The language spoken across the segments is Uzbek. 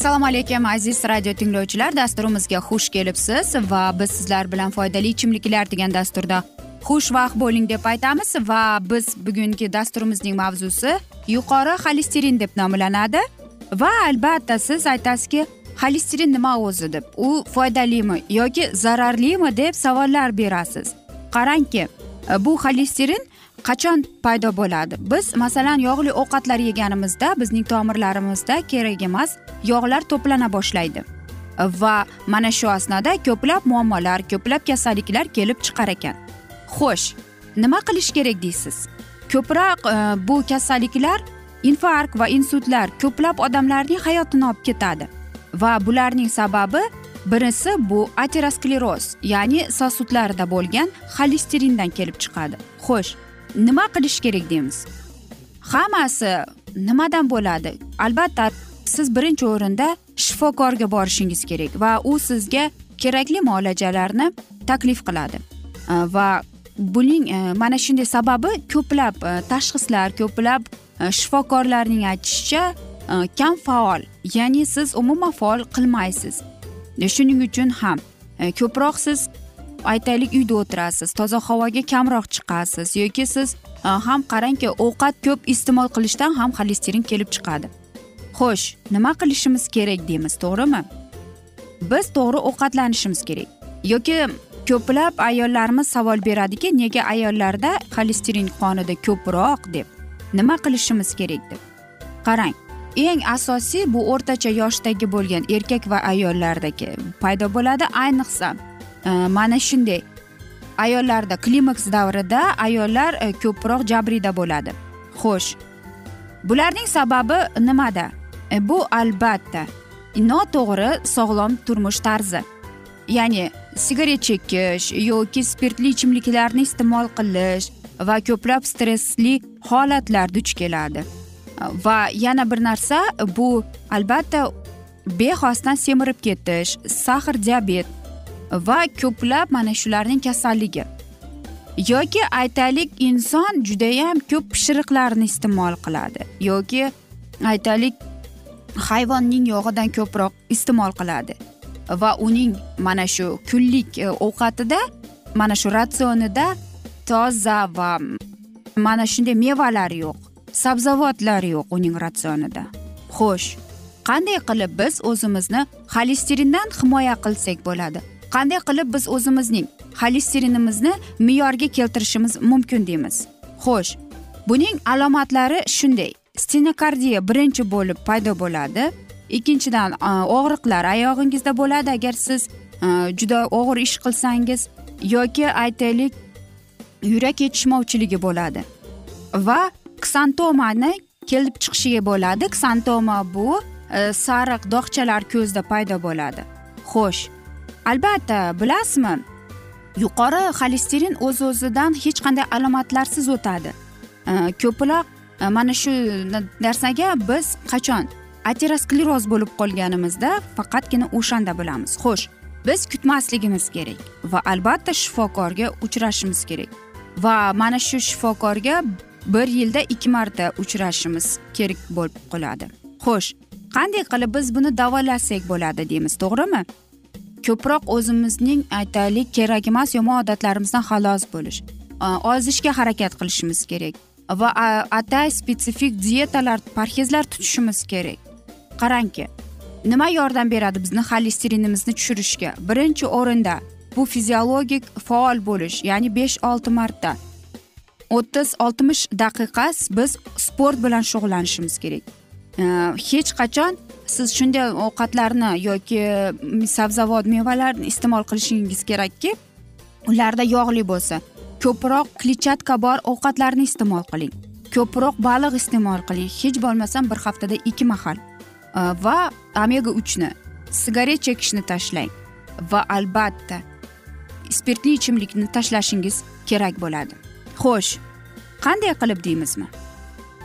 assalomu alaykum aziz radio tinglovchilar. Dasturimizga xush kelibsiz va biz sizlar bilan foydali ichimliklar degan dasturda xushvaqt bo'ling deb aytamiz va biz bugungi dasturimizning mavzusi yuqori xolesterin deb nomlanadi. Va albatta siz aytasizki xolesterin nima o'zi deb u foydalimi yoki zararlimi deb savollar berasiz. Qarangki bu xolesterin qachon paydo bo'ladi? Biz masalan yog'li ovqatlar yeganimizda bizning tomirlarimizda kerak emas yog'lar to'plana boshlaydi. Va mana shu asnoda ko'plab muammolar ko'plab kasalliklar kelib chiqar ekan. Xo'sh nima qilish kerak deysiz? Ko'proq e, bu kasalliklar infarkt va insultlar ko'plab odamlarning hayotini olib ketadi. Va bularning sababi birinchisi bu ateroskleroz ya'ni sosudlarda bo'lgan xolesterindan kelib chiqadi. Xo'sh nima qilish kerak deymiz? Hammasi nimadan bo'ladi? Albatta siz birinchi o'rinda shifokorga borishingiz kerak va u sizga kerakli muolajalarni taklif qiladi. Va buning e, mana shunday sababi ko'plab e, tashxislar ko'plab e, shifokorlarning aytishicha kam faol ya'ni siz umuman faol qilmaysiz. Shuning uchun ham ko'proq siz aytaylik uyda o'tirasiz toza havoga kamroq chiqasiz yoki siz e, ham qarangki ovqat ko'p iste'mol qilishdan ham xolesterin kelib chiqadi. Xo'sh nima qilishimiz kerak deymiz to'g'rimi? Biz to'g'ri ovqatlanishimiz kerak. Yoki ko'plab ayollarimiz savol beradiki nega ayollarda xolesterin qonida ko'proq deb. Nima qilishimiz kerak deb. Qarang eng asosiy bu o'rtacha yoshdagi bo'lgan erkak va ayollardagi paydo bo'ladi ayniqsa Э, mana shunday. Ayollarda klimaks davrida ayollar e, ko'proq jabrida bo'ladi. Xo'sh bularning sababi nimada? E, bu albatta. Noto'g'ri sog'lom turmush tarzi. Ya'ni sigaret chekish yoki spirtli ichimliklarni iste'mol qilish va ko'plab stressli holatlar duch keladi. Va yana bir narsa bu albatta bexosdan semirib ketish sahr diabet va ko'plab mana shularning kasalligi. Yoki aytaylik inson judayam ko'p pishiriqlarni iste'mol qiladi. Yoki aytaylik hayvonning yog'idan ko'proq iste'mol qiladi. Va uning mana shu kunlik e, ovqatida mana shu ratsionida toza va mana shunday mevalar yo'q sabzavotlar yo'q uning ratsionida. Xo'sh qanday qilib biz o'zimizni xolesterindan himoya qilsak bo'ladi? Qanday qilib biz o'zimizning xolesterinimizni me'yorga keltirishimiz mumkin deymiz? Xo'sh buning alomatlari shunday. Stenokardiya birinchi bo'lib paydo bo'ladi. Ikkinchidan og'riqlar oyog'ingizda bo'ladi agar siz juda og'ir ish qilsangiz yoki aytaylik yurak yetishmovchiligi bo'ladi. Va ksantomani kelib chiqishiga bo'ladi. Ksantoma bu e, sariq dog'chalar ko'zda paydo bo'ladi. Xo'sh albatta bilasizmi? Yuqori xolesterin o'z o'zidan hech qanday alomatlarsiz o'tadi. Ko'proq e, mana shu narsaga biz qachon ateroskleroz bo'lib qolganimizda faqatgina o'shanda bilamiz. Xo'sh biz kutmasligimiz kerak va albatta shifokorga uchrashimiz kerak. Va mana shu shifokorga bir yilda ikki marta uchrashimiz kerak bo'lib qoladi. Xo'sh qanday qilib biz buni davolasak bo'ladi deymiz to'g'rimi? Ko'proq o'zimizning aytaylik kerak emas yomon odatlarimizdan xalos bo'lish. Ozishga harakat qilishimiz kerak va atay spetsifik dietalar parhezlar tutishimiz kerak. Qarangki nima yordam beradi bizni xolesterinimizni tushirishga? Birinchi o'rinda bu fiziologik faol bo'lish ya'ni besh olti marta. O'ttiz oltmish daqiqa biz sport bilan shug'ullanishimiz kerak. Э, hech qachon siz shunday ovqatlarni yoki mm, sabzavot mevalarni iste'mol qilishingiz kerakki ularda yog'li bo'lsa. Ko'proq kletchatka bor ovqatlarni iste'mol qiling. Ko'proq baliq iste'mol qiling. Hech bo'lmasam bir haftada ikki mahal. Э, va omega uchni sigaret chekishni tashlang va albatta spirtli ichimlikni tashlashingiz kerak bo'ladi. Xo'sh qanday qilib deymizmi?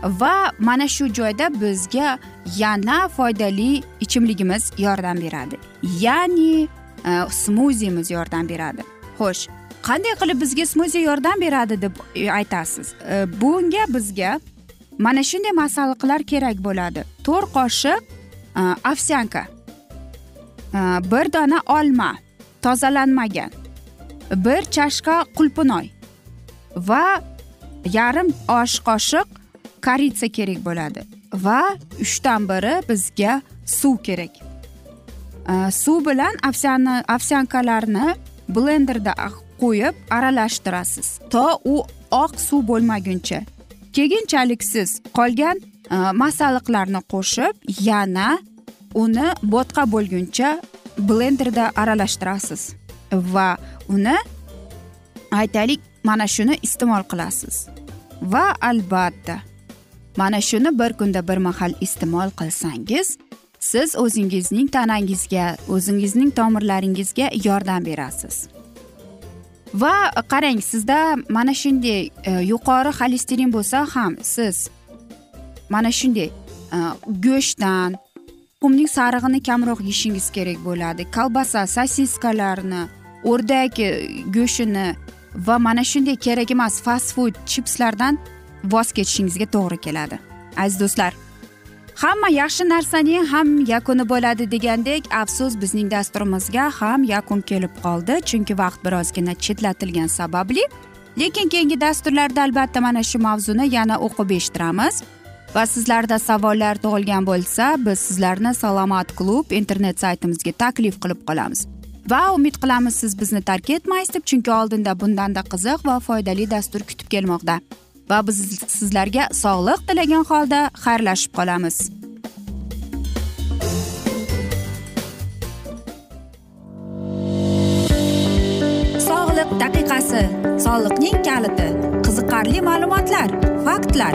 Va mana shu joyda bizga yana foydali ichimligimiz yordam beradi. Ya'ni e, smuzimiz yordam beradi. Xo'sh qanday qilib bizga smuzi yordam beradi deb aytasiz e, bunga bizga mana shunday masalliqlar kerak bo'ladi. To'rt qoshiq e, ovsyanka e, bir dona olma tozalanmagan bir chashka qulpunoy va yarim osh qoshiq koritsa kerak bo'ladi. Va uchdan biri bizga suv kerak. Suv bilan ovsyani ovsyankalarni blenderda qo'yib aralashtirasiz. To u oq suv bo'lmaguncha. Keyinchalik siz qolgan e, masalliqlarni qo'shib yana uni bo'tqa bo'lguncha blenderda aralashtirasiz. Va uni aytaylik mana shuni iste'mol qilasiz. Va albatta mana shuni bir kunda bir mahal iste'mol qilsangiz siz o'zingizning tanangizga o'zingizning tomirlaringizga yordam berasiz. Va qarang sizda mana shunday e, yuqori xolesterin bo'lsa ham siz mana shunday e, go'shtdan tuxumning sarig'ini kamroq yeyishingiz kerak bo'ladi kolbasa sosiskalarni o'rdak go'shtini va mana shunday kerak emas fast food chipslardan voz kechishingizga to'g'ri keladi. Aziz do'stlar hamma yaxshi narsaning ham yakuni bo'ladi degandek afsus bizning dasturimizga ham yakun kelib qoldi chunki vaqt birozgina chetlatilgani sababli. Lekin keyingi dasturlarda albatta mana shu mavzuni yana o'qib eshittiramiz. Va sizlarda savollar tug'ilgan bo'lsa biz sizlarni salomat klub internet saytimizga taklif qilib qolamiz. Va umid qilamiz siz bizni tark etmaysiz deb chunki oldinda bundanda qiziq va foydali dastur kutib kelmoqda. Va biz sizlarga sog'liq tilagan holda xayrlashib qolamiz. Sog'liq daqiqasi soliqning kaliti qiziqarli ma'lumotlar faktlar.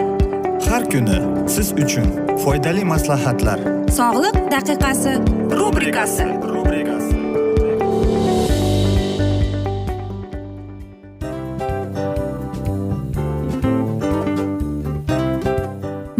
Har kuni siz uchun foydali maslahatlar. Sog'liq daqiqasi rubrikasi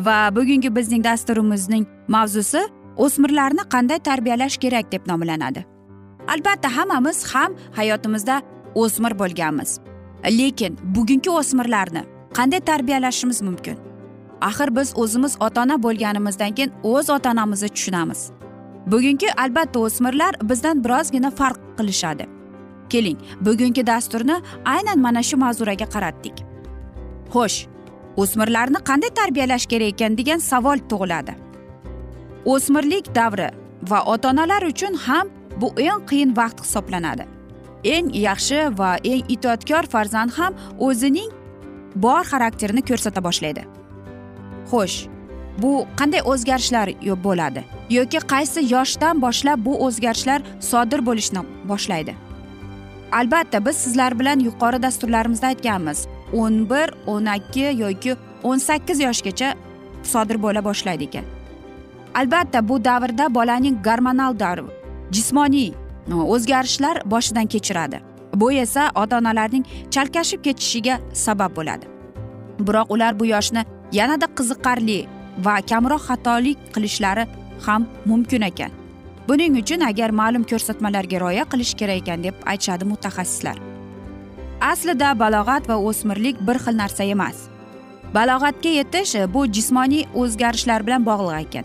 Va bugungi bizning dasturimizning mavzusi o'smirlarni qanday tarbiyalash kerak deb nomlanadi. Albatta hammamiz ham hayotimizda o'smir bo'lganmiz. Lekin bugungi o'smirlarni qanday tarbiyalashimiz mumkin? Axir biz o'zimiz ota ona bo'lganimizdan keyin o'z ota onamizni tushunamiz. Bugungi albatta o'smirlar bizdan birozgina farq qilishadi. Keling bugungi dasturni aynan mana shu mavzuraga qaratdik. Xo'sh o'smirlarni qanday tarbiyalash kerak ekan degan savol tug'iladi. O'smirlik davri va ota onalar uchun ham bu eng qiyin vaqt hisoblanadi. Eng yaxshi va eng itoatkor farzand ham o'zining bor xarakterini ko'rsata boshlaydi. Xo'sh bu qanday o'zgarishlar bo'ladi yoki qaysi yoshdan boshlab bu o'zgarishlar sodir bo'lishni boshlaydi? Albatta biz sizlar bilan yuqori dasturlarimizda aytganmiz. O'n bir o'n ikki yoki o'n sakkiz yoshgacha sodir bo'la boshlaydi ekan. Albatta bu davrda bolaning gormonal davri jismoniy o'zgarishlar boshidan kechiradi. Bu esa ota onalarning chalkashib ketishiga sabab bo'ladi. Biroq ular bu yoshni yanada qiziqarli va kamroq xatolik qilishlari ham mumkin ekan. Buning uchun agar ma'lum ko'rsatmalarga rioya qilish kerak ekan deb aytishadi mutaxassislar. Aslida balog'at va o'smirlik bir xil narsa emas. Balog'atga yetish bu jismoniy o'zgarishlar bilan bog'liq ekan.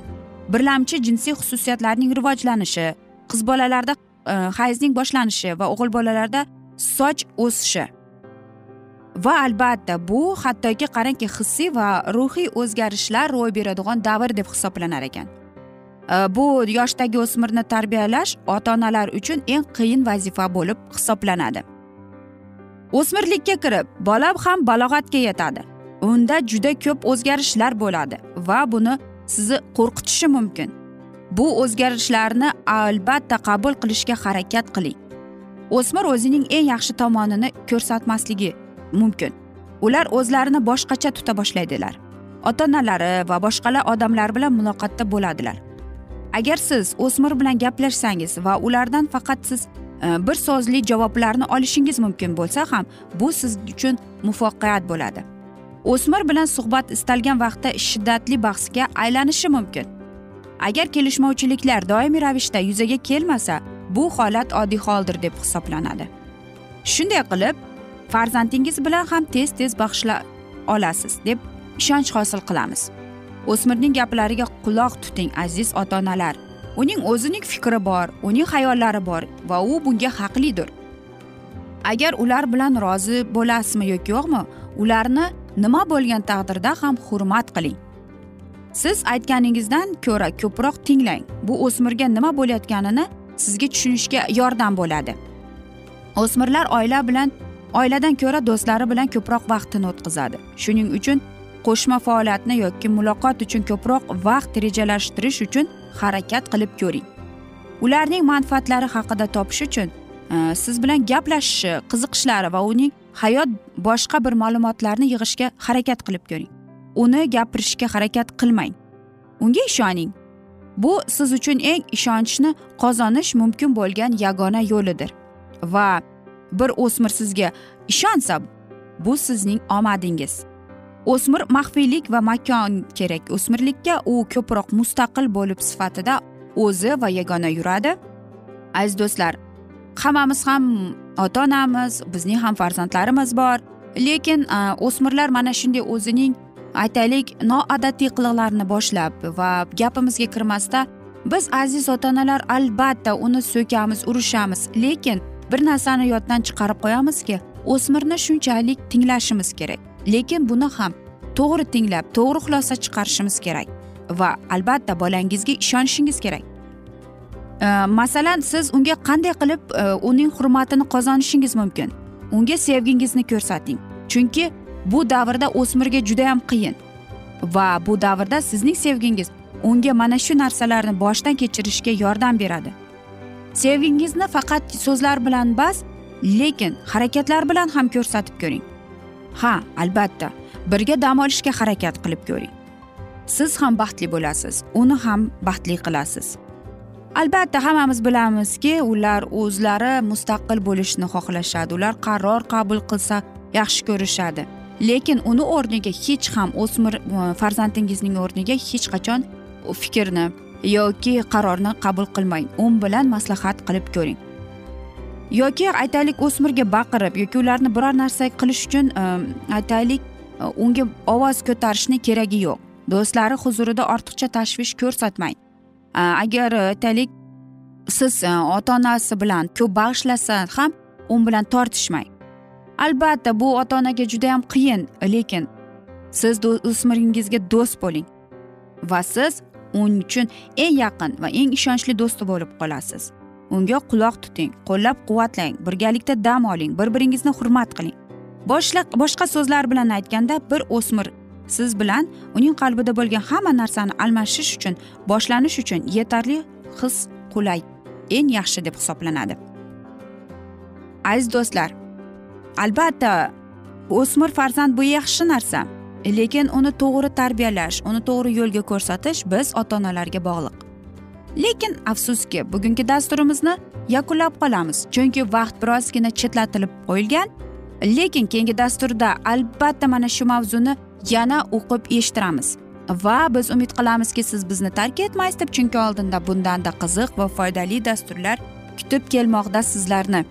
Birlamchi jinsiy xususiyatlarning rivojlanishi qiz bolalarda e, hayzning boshlanishi va o'g'il bolalarda soch o'sishi. Va albatta bu hattoki qarangki hissiy va ruhiy o'zgarishlar ro'y beradigan davr deb hisoblanar ekan. E, bu yoshdagi o'smirni tarbiyalash ota onalar uchun eng qiyin vazifa bo'lib hisoblanadi. O'smirlikka kirib bola ham balog'atga yetadi. Unda juda ko'p o'zgarishlar bo'ladi va buni sizni qo'rqitishi mumkin. Bu o'zgarishlarni albatta qabul qilishga harakat qiling. O'smir o'zining eng yaxshi tomonini ko'rsatmasligi mumkin. Ular o'zlarini boshqacha tuta boshlaydilar. Ota onalari va boshqalar odamlar bilan muloqotda bo'ladilar. Agar siz o'smir bilan gaplashsangiz va ulardan faqat siz Э, bir so'zli javoblarni olishingiz mumkin bo'lsa ham bu siz uchun muvaffaqiyat bo'ladi. O'smir bilan suhbat istalgan vaqtda shiddatli bahsga aylanishi mumkin. Agar kelishmovchiliklar doimiy ravishda yuzaga kelmasa bu holat oddiy holdir deb hisoblanadi. Shunday qilib farzandingiz bilan ham tez tez bahsla olasiz deb ishonch hosil qilamiz. O'smirning gaplariga quloq tuting aziz ota onalar uning o'zining fikri bor uning hayollari bor va u bunga haqlidir. Agar ular bilan rozi bo'lasizmi yoki yo'qmi ularni nima bo'lgan taqdirda ham hurmat qiling. Siz aytganingizdan ko'ra ko'proq tinglang. Bu o'smirga nima bo'layotganini sizga tushunishga yordam bo'ladi. O'smirlar oila bilan oiladan ko'ra do'stlari bilan ko'proq vaqtini o'tkazadi. Shuning uchun qo'shma faoliyatni yoki muloqot uchun ko'proq vaqt rejalashtirish uchun harakat qilib ko'ring. Ularning manfaatlari haqida topish uchun e, siz bilan gaplashishi qiziqishlari va uning hayot boshqa bir ma'lumotlarni yig'ishga harakat qilib ko'ring. Uni gapirishga harakat qilmang. Unga ishoning. Bu siz uchun eng ishonchni qozonish mumkin bo'lgan yagona yo'lidir. Va bir o'smir sizga ishonsa bu sizning omadingiz. O'smir maxfiylik va makon kerak. O'smirlikka u ko'proq mustaqil bo'lib sifatida o'zi va yagona yuradi. Aziz do'stlar hammamiz ham ota onamiz bizning ham farzandlarimiz bor. Lekin o'smirlar mana shunday o'zining aytaylik noodatiy qiliqlarni boshlab va gapimizga kirmasdan biz aziz ota onalar albatta uni so'kamiz urishamiz. Lekin bir narsani yoddan chiqarib qo'yamizki o'smirni shunchalik tinglashimiz kerak. Lekin buni ham to'g'ri tinglab to'g'ri xulosa chiqarishimiz kerak va albatta bolangizga ishonishingiz kerak. Masalan siz unga qanday qilib e, uning hurmatini qozonishingiz mumkin? Unga sevgingizni ko'rsating. Chunki bu davrda o'smirga judayam qiyin va bu davrda sizning sevgingiz unga mana shu narsalarni boshdan kechirishga yordam beradi. Sevgingizni faqat so'zlar bilan emas lekin harakatlar bilan ham ko'rsatib ko'ring. Ha albatta. Birga dam olishga harakat qilib ko'ring. Siz ham baxtli bo'lasiz uni ham baxtli qilasiz. Albatta hammamiz bilamizki ular o'zlari mustaqil bo'lishni xohlashadi. Ular qaror qabul qilsa yaxshi ko'rishadi. Lekin uni o'rniga hech ham o'smir e, farzandingizning o'rniga hech qachon fikrni yoki qarorni qabul qilmang. U bilan maslahat qilib ko'ring. Yoki aytaylik o'smirga baqirib yoki ularni biror narsa qilish uchun ehm, aytaylik e, unga ovoz ko'tarishni keragi yo'q. Do'stlari huzurida ortiqcha tashvish ko'rsatmang. E, agar e, aytaylik siz ota onasi bilan ko'p bag'ishlasa ham u bilan tortishmang. Albatta bu ota onaga judayam qiyin lekin siz o'smiringizga do'st bo'ling va siz uning uchun eng yaqin va eng ishonchli do'sti bo'lib qolasiz. Unga quloq tuting qo'llab quvvatlang birgalikda dam oling bir biringizni hurmat qiling. Boshla boshqa so'zlar bilan aytganda bir o'smir siz bilan uning qalbida bo'lgan hamma narsani almashish uchun boshlanish uchun yetarli his qulay eng yaxshi deb hisoblanadi. Aziz do'stlar albatta o'smir farzand bu yaxshi narsa lekin uni to'g'ri tarbiyalash uni to'g'ri yo'lga ko'rsatish biz ota onalarga bog'liq. Lekin afsuski bugungi dasturimizni yakunlab qolamiz chunki vaqt birozgina chetlatilib qo'yilgan. Lekin keyingi dasturda albatta mana shu mavzuni yana o'qib eshittiramiz. Va biz umid qilamizki siz bizni tark etmaysiz deb chunki oldinda bundanda qiziq va foydali dasturlar kutib kelmoqda sizlarni.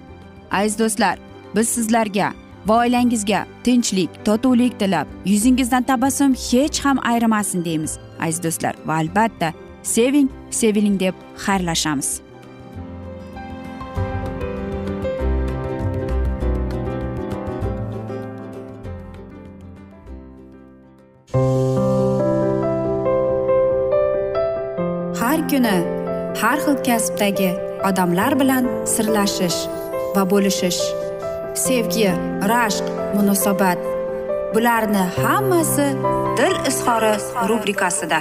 Aziz do'stlar biz sizlarga va oilangizga tinchlik totuvlik tilab yuzingizdan tabassum hech ham ayrimasin deymiz aziz do'stlar. Va albatta seving seviling deb xayrlashamiz. Har kuni har xil kasbdagi odamlar bilan sirlashish va bo'lishish sevgi rashq munosabat bularni hammasi dil izhori rubrikasida.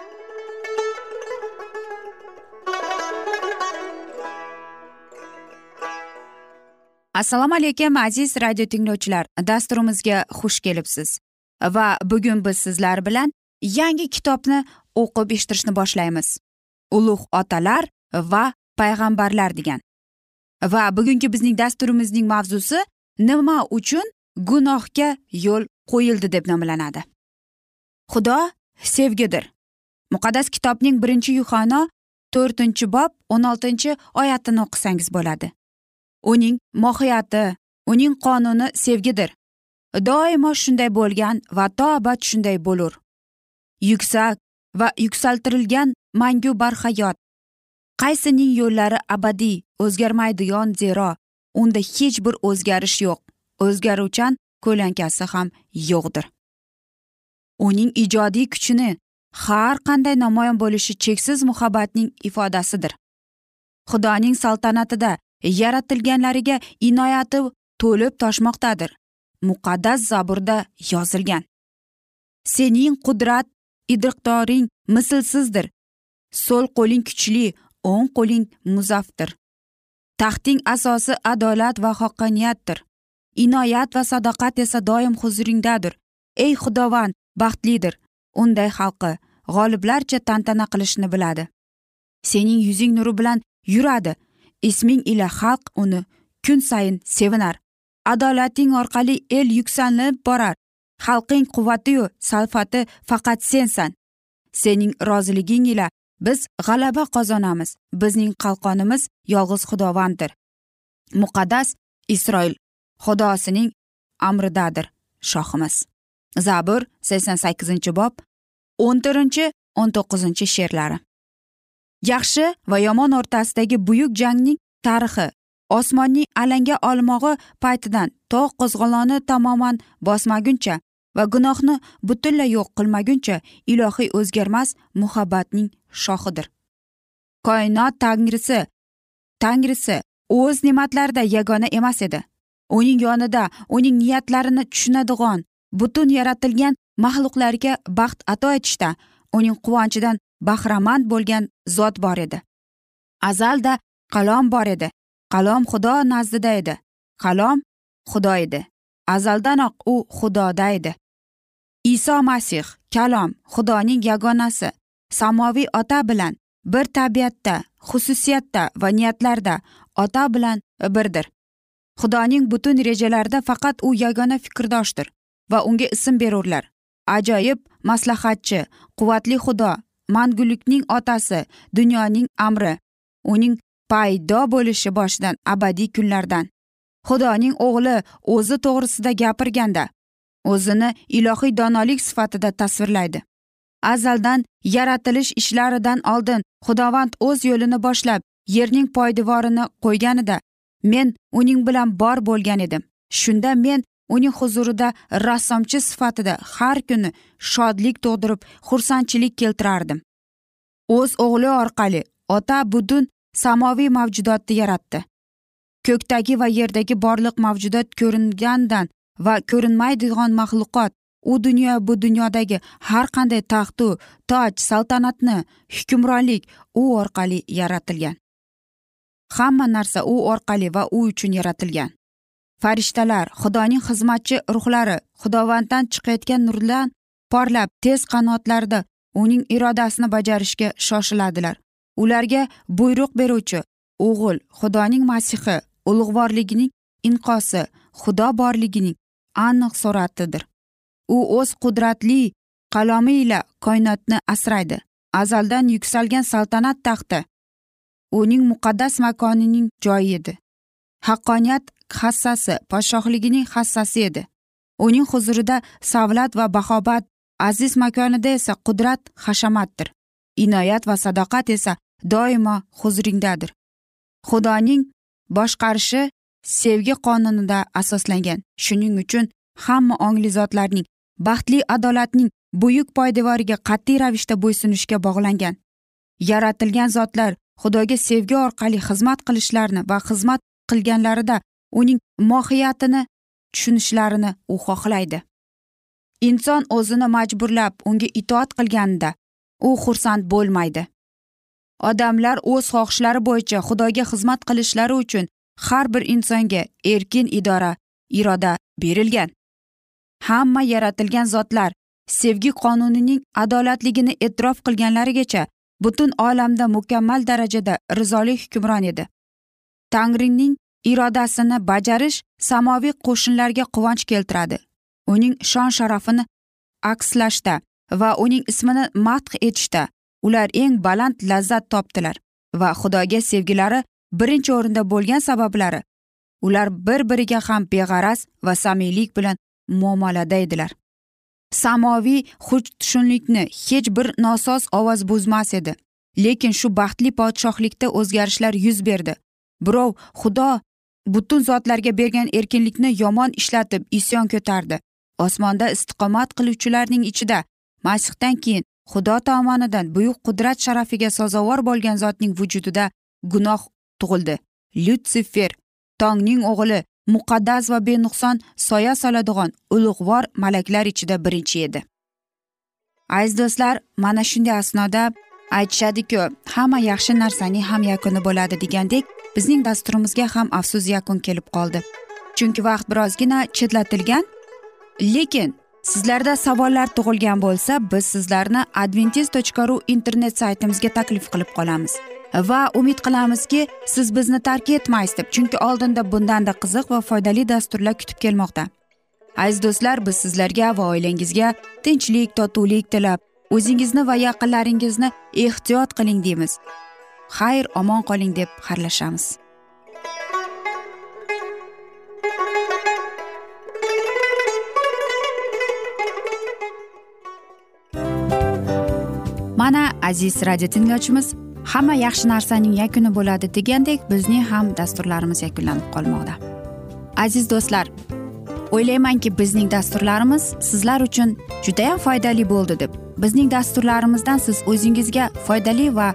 Assalomu alaykum aziz radio tinglovchilar. Dasturimizga xush kelibsiz. Va bugun biz sizlar bilan yangi kitobni o'qib eshittirishni boshlaymiz. Ulug' otalar va payg'ambarlar degan. Va bugungi bizning dasturimizning mavzusi nima uchun gunohga yo'l qo'yildi deb nomlanadi. Xudo sevgidir. Muqaddas kitobning birinchi yuhano to'rtinchi bob o'n oltinchi oyatini o'qisangiz bo'ladi. Uning mohiyati uning qonuni sevgidir. Doimo shunday bo'lgan va to abad shunday bo'lur. Yuksak va yuksaltirilgan mangu barhayot qaysining yo'llari abadiy o'zgarmaydigan zero. Unda hech bir o'zgarish yo'q. O'zgaruvchan ko'lankasi ham yo'qdir. Uning ijodiy kuchini har qanday namoyon bo'lishi cheksiz muhabbatning ifodasidir. Xudoning saltanatida yaratilganlariga inoyati to'lib toshmoqdadir. Muqaddas zaburda yozilgan. Sening qudrat idriqdoring mislsizdir. So'l qo'ling kuchli o'ng qo'ling muzafdir taxting asosi adolat va haqqoniyatdir. Inoyat va sadoqat esa doim huzuringdadir. Ey xudovand baxtlidir. Unday xalqi g'oliblarcha tantana qilishni biladi. Sening yuzing nuri bilan yuradi. Isming ila xalq uni kun sayin sevinar. Adolating orqali el yuksanib borar. Xalqing quvvatiyu salfati faqat sensan. Sening roziliging ila biz g'alaba qozonamiz. Bizning qalqonimiz yolg'iz xudovanddir muqaddas isroil xudosining amridadir shohimiz. Zabur sakson sakkizinchi bob o'n to'rtinchi o'n to'qqizinchi she'rlari. Yaxshi va yomon o'rtasidagi buyuk jangning tarixi. Osmonning alanga olmog'i paytidan tog' qo'zg'oloni tamoman bosmaguncha va gunohni butunlay yo'q qilmaguncha ilohiy o'zgarmas muhabbatning shohidir koinot tangrisi. Tangrisi o'z ne'matlarida yagona emas edi. Uning yonida uning niyatlarini tushunadigan butun yaratilgan maxluqlarga baxt ato etishda uning quvonchidan bahramand bo'lgan zot bor edi. Azalda qalom bor edi. Qalom xudo nazdida edi. Qalom xudo edi. Azaldanoq u xudoda edi. Iso masih kalom xudoning yagonasi samoviy ota bilan bir tabiatda xususiyatda va niyatlarda ota bilan birdir. Xudoning butun rejalarida faqat u yagona fikrdoshdir va unga ism berurlar. Ajoyib maslahatchi quvvatli xudo mangulikning otasi dunyoning amri uning paydo bo'lishi boshidan abadiy kunlardan. Xudoning o'g'li o'zi to'g'risida gapirganda o'zini ilohiy donolik sifatida tasvirlaydi. Azaldan yaratilish ishlaridan oldin xudovand o'z yo'lini boshlab yerning poydevorini qo'yganida men uning bilan bor bo'lgan edim. Shunda men uning huzurida rassomchi sifatida har kuni shodlik tug'dirib xursandchilik keltirardim. O'z o'g'li orqali ota butun samoviy mavjudotni yaratdi. Ko'kdagi va yerdagi borliq mavjudot ko'ringandan va ko'rinmaydigan maxluqot u dunyo bu dunyodagi har qanday taxtu toj saltanatni hukmronlik u orqali yaratilgan. Hamma narsa u orqali va u uchun yaratilgan. Farishtalar xudoning xizmatchi ruhlari xudovanddan chiqayotgan nurdan porlab tez qanotlarda uning irodasini bajarishga shoshiladilar. Ularga buyruq beruvchi o'g'il xudoning masihi ulug'vorligining inqosi xudo borligining aniq suratidir. U o'z qudratli qalomi ila koinotni asraydi. Azaldan yuksalgan saltanat taxti uning muqaddas makonining joyi edi. Haqqoniyat hassasi podshohligining hassasi edi. Uning huzurida savlat va bahobat aziz makonida esa qudrat hashamatdir. Inoyat va sadoqat esa doimo huzuringdadir. Xudoning boshqarishi sevgi qonunida asoslangan. Shuning uchun hamma ongli zotlarning baxtli adolatning buyuk poydevoriga qat'iy ravishda bo'ysunishga bog'langan. Yaratilgan zotlar xudoga sevgi orqali xizmat qilishlarini va xizmat qilganlarida uning mohiyatini tushunishlarini u xohlaydi. Inson o'zini majburlab unga itoat qilganida u xursand bo'lmaydi. Odamlar o'z xohishlari bo'yicha xudoga xizmat qilishlari uchun har bir insonga erkin idora iroda berilgan. Hamma yaratilgan zotlar sevgi qonunining adolatligini e'tirof qilganlarigacha butun olamda mukammal darajada rizolik hukmron edi. Tangrining irodasini bajarish samoviy qo'shinlarga quvonch keltiradi. Uning shon sharafini akslashda va uning ismini madh etishda ular eng baland lazzat topdilar va xudoga sevgilari birinchi o'rinda bo'lgan sabablari ular bir biriga ham beg'araz va samiylik bilan muomalada edilar. Samoviy xushtushunlikni hech bir nosoz ovoz buzmas edi lekin shu baxtli podshohlikda o'zgarishlar yuz berdi. Birov xudo butun zotlarga bergan erkinlikni yomon ishlatib isyon ko'tardi. Osmonda istiqomat qiluvchilarning ichida masihdan keyin xudo tomonidan buyuk qudrat sharafiga sazovor bo'lgan zotning vujudida gunoh tug'ildi. Lyutsifer tongning o'g'li muqaddas va benuqson soya soladigan ulug'vor malaklar ichida birinchi edi. Aziz do'stlar mana shunday asnoda aytishadiku hamma yaxshi narsaning ham yakuni bo'ladi degandek bizning dasturimizga ham afsus yakun kelib qoldi. Chunki vaqt birozgina chetlatilgan lekin sizlarda savollar tug'ilgan bo'lsa biz sizlarni adventis tochka ru internet saytimizga taklif qilib qolamiz. Va umid qilamizki siz bizni tark etmaysiz deb chunki oldinda bundanda qiziq va foydali dasturlar kutib kelmoqda. Aziz do'stlar biz sizlarga va oilangizga tinchlik totuvlik tilab o'zingizni va yaqinlaringizni ehtiyot qiling deymiz. Xayr omon qoling deb xayrlashamiz. Mana aziz radio tinglovchimiz hamma yaxshi narsaning yakuni bo'ladi degandek bizning ham dasturlarimiz yakunlanib qolmoqda. Aziz do'stlar o'ylaymanki bizning dasturlarimiz sizlar uchun judayam foydali bo'ldi deb bizning dasturlarimizdan siz o'zingizga foydali va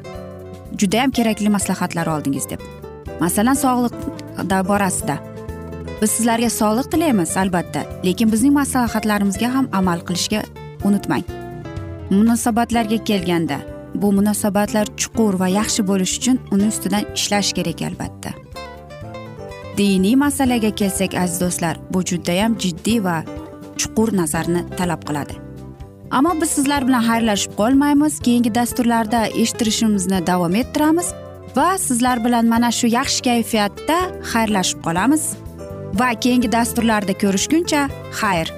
judayam kerakli maslahatlar oldingiz deb. Masalan sog'liq borasida. Biz sizlarga sog'liq tilaymiz albatta lekin bizning maslahatlarimizga ham amal qilishga unutmang. Munosabatlarga kelganda bu munosabatlar chuqur va yaxshi bo'lishi uchun uni ustidan ishlash kerak albatta. Diniy masalaga kelsak aziz do'stlar bu judayam jiddiy va chuqur nazarni talab qiladi. Ammo biz sizlar bilan xayrlashib qolmaymiz. Keyingi dasturlarda eshittirishimizni davom ettiramiz va sizlar bilan mana shu yaxshi kayfiyatda xayrlashib qolamiz. Va keyingi dasturlarda ko'rishguncha xayr.